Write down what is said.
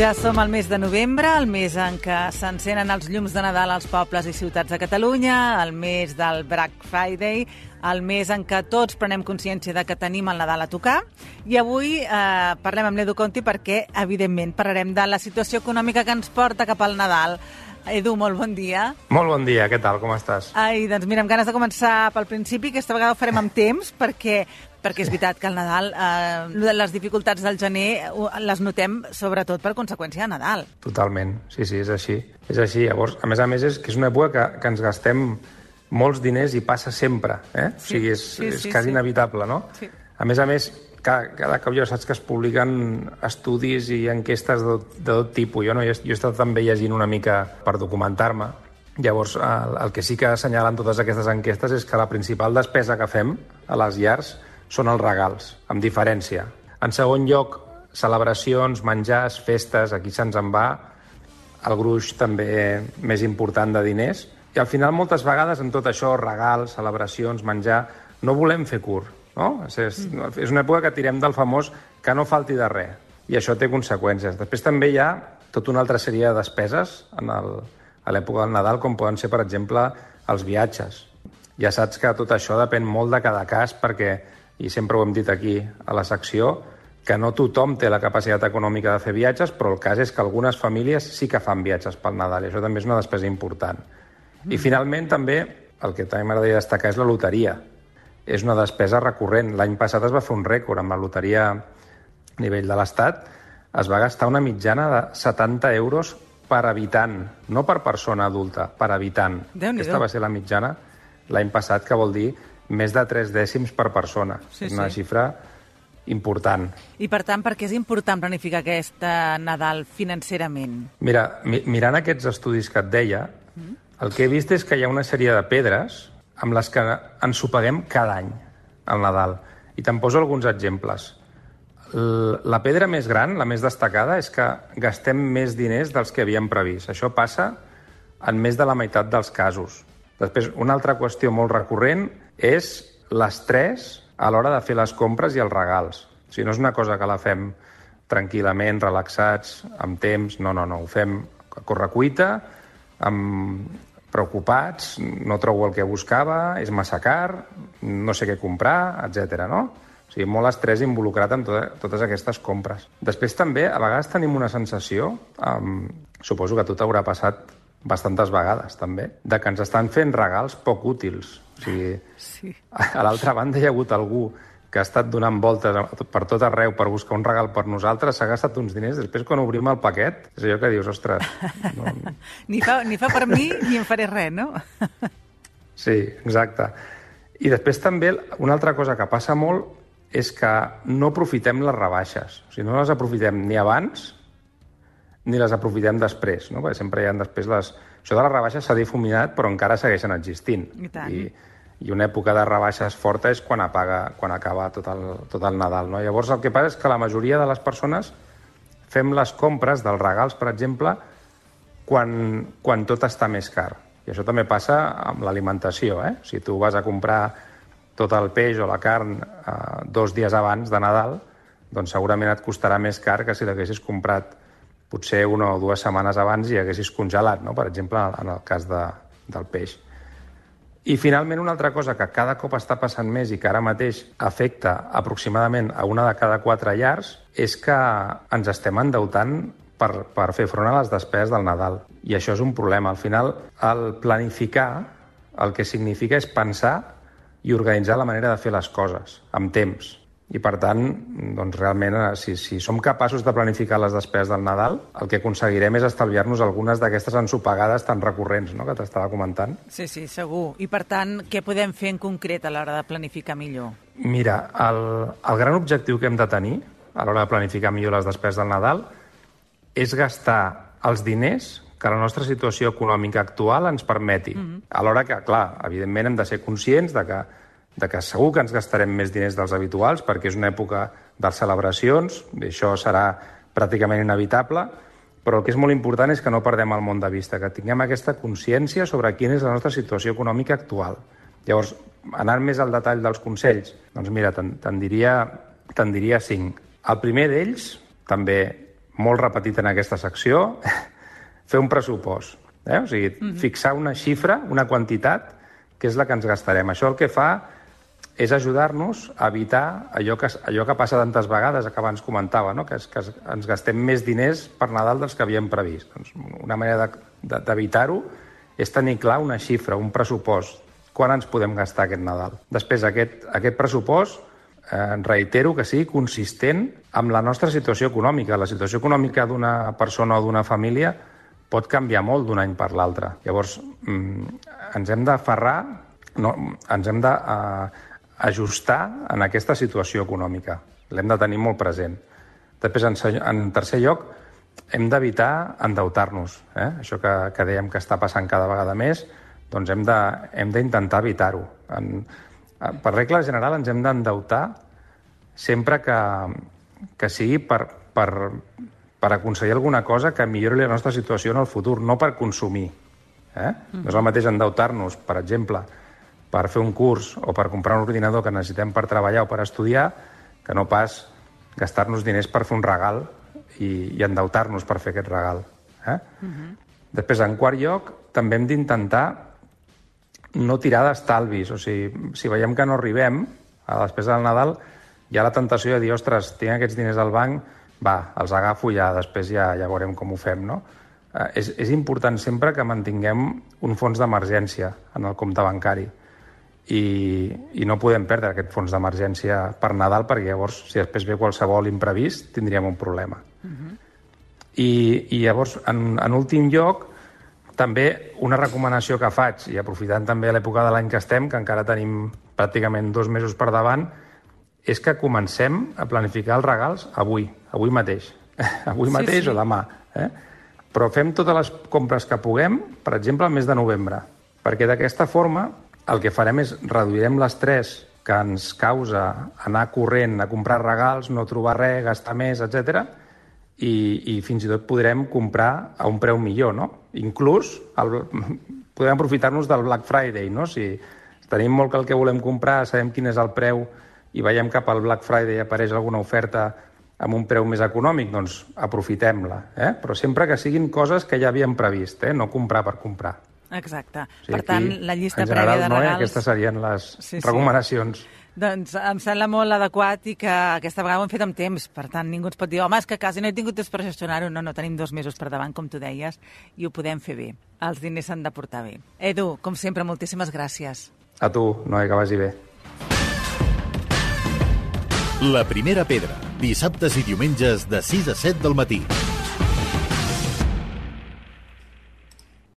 Ja som al mes de novembre, el mes en què s'encenen els llums de Nadal als pobles i ciutats de Catalunya, el mes del Black Friday, el mes en què tots prenem consciència de que tenim el Nadal a tocar. I avui eh, parlem amb l'Edu Conti perquè, evidentment, parlarem de la situació econòmica que ens porta cap al Nadal. Edu, molt bon dia. Molt bon dia, què tal, com estàs? Ai, doncs mira, amb ganes de començar pel principi, aquesta vegada ho farem amb temps, perquè perquè és veritat que el Nadal, eh, les dificultats del gener les notem sobretot per conseqüència de Nadal. Totalment, sí, sí, és així. És així, llavors, a més a més, és que és una època que, que ens gastem molts diners i passa sempre, eh? Sí, o sigui, és, sí, és sí, quasi sí. inevitable, no? Sí. A més a més, cada, cada cop ja saps que es publiquen estudis i enquestes de, de tot tipus. Jo, no, jo, jo he estat també llegint una mica per documentar-me. Llavors, el, el que sí que assenyalen totes aquestes enquestes és que la principal despesa que fem a les llars són els regals, amb diferència. En segon lloc, celebracions, menjars, festes, aquí se'ns en va el gruix també més important de diners. I al final, moltes vegades, en tot això, regals, celebracions, menjar, no volem fer curt. No? És, és, una època que tirem del famós que no falti de res. I això té conseqüències. Després també hi ha tota una altra sèrie de despeses en el, a l'època del Nadal, com poden ser, per exemple, els viatges. Ja saps que tot això depèn molt de cada cas, perquè i sempre ho hem dit aquí a la secció, que no tothom té la capacitat econòmica de fer viatges, però el cas és que algunes famílies sí que fan viatges pel Nadal, i això també és una despesa important. I finalment també, el que també m'agradaria destacar és la loteria. És una despesa recurrent. L'any passat es va fer un rècord amb la loteria a nivell de l'Estat. Es va gastar una mitjana de 70 euros per habitant, no per persona adulta, per habitant. Aquesta va ser la mitjana l'any passat, que vol dir més de 3 dècims per persona. Sí, és una sí. xifra important. I per tant, per què és important planificar aquest Nadal financerament? Mira, mi mirant aquests estudis que et deia, mm. el que he vist és que hi ha una sèrie de pedres amb les que ens ho paguem cada any, al Nadal. I te'n poso alguns exemples. La pedra més gran, la més destacada, és que gastem més diners dels que havíem previst. Això passa en més de la meitat dels casos. Després, una altra qüestió molt recurrent és l'estrès a l'hora de fer les compres i els regals. O sigui, no és una cosa que la fem tranquil·lament, relaxats, amb temps, no, no, no, ho fem a correcuita, amb preocupats, no trobo el que buscava, és massa car, no sé què comprar, etc. no? O sigui, molt estrès involucrat en tot, totes aquestes compres. Després també, a vegades tenim una sensació, um, suposo que tot haurà passat bastantes vegades també, de que ens estan fent regals poc útils. O sigui, sí. a l'altra banda hi ha hagut algú que ha estat donant voltes per tot arreu per buscar un regal per nosaltres, s'ha gastat uns diners, després quan obrim el paquet, és allò que dius, ostres... No... ni, fa, ni fa per mi ni em faré res, no? sí, exacte. I després també una altra cosa que passa molt és que no aprofitem les rebaixes. O sigui, no les aprofitem ni abans ni les aprofitem després, no? perquè sempre hi ha després les... Això de les rebaixes s'ha difuminat, però encara segueixen existint. I, tant. I, i una època de rebaixes forta és quan, apaga, quan acaba tot el, tot el Nadal. No? Llavors el que passa és que la majoria de les persones fem les compres dels regals, per exemple, quan, quan tot està més car. I això també passa amb l'alimentació. Eh? Si tu vas a comprar tot el peix o la carn eh, dos dies abans de Nadal, doncs segurament et costarà més car que si l'haguessis comprat potser una o dues setmanes abans i haguessis congelat, no? per exemple, en el cas de, del peix. I finalment una altra cosa que cada cop està passant més i que ara mateix afecta aproximadament a una de cada quatre llars és que ens estem endeutant per, per fer front a les despeses del Nadal. I això és un problema. Al final, el planificar el que significa és pensar i organitzar la manera de fer les coses, amb temps i per tant, doncs realment, eh, si, si som capaços de planificar les despeses del Nadal, el que aconseguirem és estalviar-nos algunes d'aquestes ensopegades tan recurrents no?, que t'estava comentant. Sí, sí, segur. I per tant, què podem fer en concret a l'hora de planificar millor? Mira, el, el gran objectiu que hem de tenir a l'hora de planificar millor les despeses del Nadal és gastar els diners que la nostra situació econòmica actual ens permeti. Mm -hmm. Alhora que, clar, evidentment hem de ser conscients de que de que segur que ens gastarem més diners dels habituals perquè és una època de celebracions, i això serà pràcticament inevitable, però el que és molt important és que no perdem el món de vista, que tinguem aquesta consciència sobre quina és la nostra situació econòmica actual. Llavors, anant més al detall dels consells, doncs mira, te'n diria, te diria cinc. El primer d'ells, també molt repetit en aquesta secció, fer un pressupost. Eh? O sigui, mm -hmm. fixar una xifra, una quantitat, que és la que ens gastarem. Això el que fa és ajudar-nos a evitar allò que, allò que passa tantes vegades, que abans comentava, no? que, és, que ens gastem més diners per Nadal dels que havíem previst. Doncs una manera d'evitar-ho de, de, és tenir clar una xifra, un pressupost. Quan ens podem gastar aquest Nadal? Després, aquest, aquest pressupost eh, reitero que sigui consistent amb la nostra situació econòmica. La situació econòmica d'una persona o d'una família pot canviar molt d'un any per l'altre. Llavors, mm, ens hem d'aferrar, no, ens hem d'ajustar eh, en aquesta situació econòmica. L'hem de tenir molt present. Després, en, en tercer lloc, hem d'evitar endeutar-nos. Eh? Això que, que dèiem que està passant cada vegada més, doncs hem d'intentar evitar-ho. Per regla general ens hem d'endeutar sempre que, que sigui per, per, per aconseguir alguna cosa que millori la nostra situació en el futur, no per consumir. Eh? Mm. No és el mateix endeutar-nos, per exemple, per fer un curs o per comprar un ordinador que necessitem per treballar o per estudiar, que no pas gastar-nos diners per fer un regal i, i endeutar-nos per fer aquest regal. Eh? Mm -hmm. Després, en quart lloc, també hem d'intentar no tirar d'estalvis. O sigui, si veiem que no arribem a la despesa del Nadal, hi ha la tentació de dir, ostres, tinc aquests diners al banc, va, els agafo ja, després ja, ja veurem com ho fem, no? Eh, és, és important sempre que mantinguem un fons d'emergència en el compte bancari i, i no podem perdre aquest fons d'emergència per Nadal perquè llavors, si després ve qualsevol imprevist, tindríem un problema. Uh mhm. -huh. I, I llavors, en, en últim lloc, també una recomanació que faig, i aprofitant també l'època de l'any que estem, que encara tenim pràcticament dos mesos per davant, és que comencem a planificar els regals avui, avui mateix. avui sí, mateix sí. o demà. Eh? Però fem totes les compres que puguem, per exemple, al mes de novembre, perquè d'aquesta forma el que farem és reduirem l'estrès que ens causa anar corrent a comprar regals, no trobar res, gastar més, etc i, i fins i tot podrem comprar a un preu millor, no? Inclús el, podem aprofitar-nos del Black Friday, no? Si tenim molt que el que volem comprar, sabem quin és el preu i veiem cap al Black Friday apareix alguna oferta amb un preu més econòmic, doncs aprofitem-la. Eh? Però sempre que siguin coses que ja havíem previst, eh? no comprar per comprar. Exacte. O sigui, per tant, la llista prèvia de regals... No, aquestes serien les sí, recomanacions. Sí. Doncs em sembla molt adequat i que aquesta vegada ho hem fet amb temps. Per tant, ningú ens pot dir, home, és que quasi no he tingut temps per gestionar-ho. No, no, tenim dos mesos per davant, com tu deies, i ho podem fer bé. Els diners s'han de portar bé. Edu, com sempre, moltíssimes gràcies. A tu, Noé, que vagi bé. La primera pedra, dissabtes i diumenges de 6 a 7 del matí.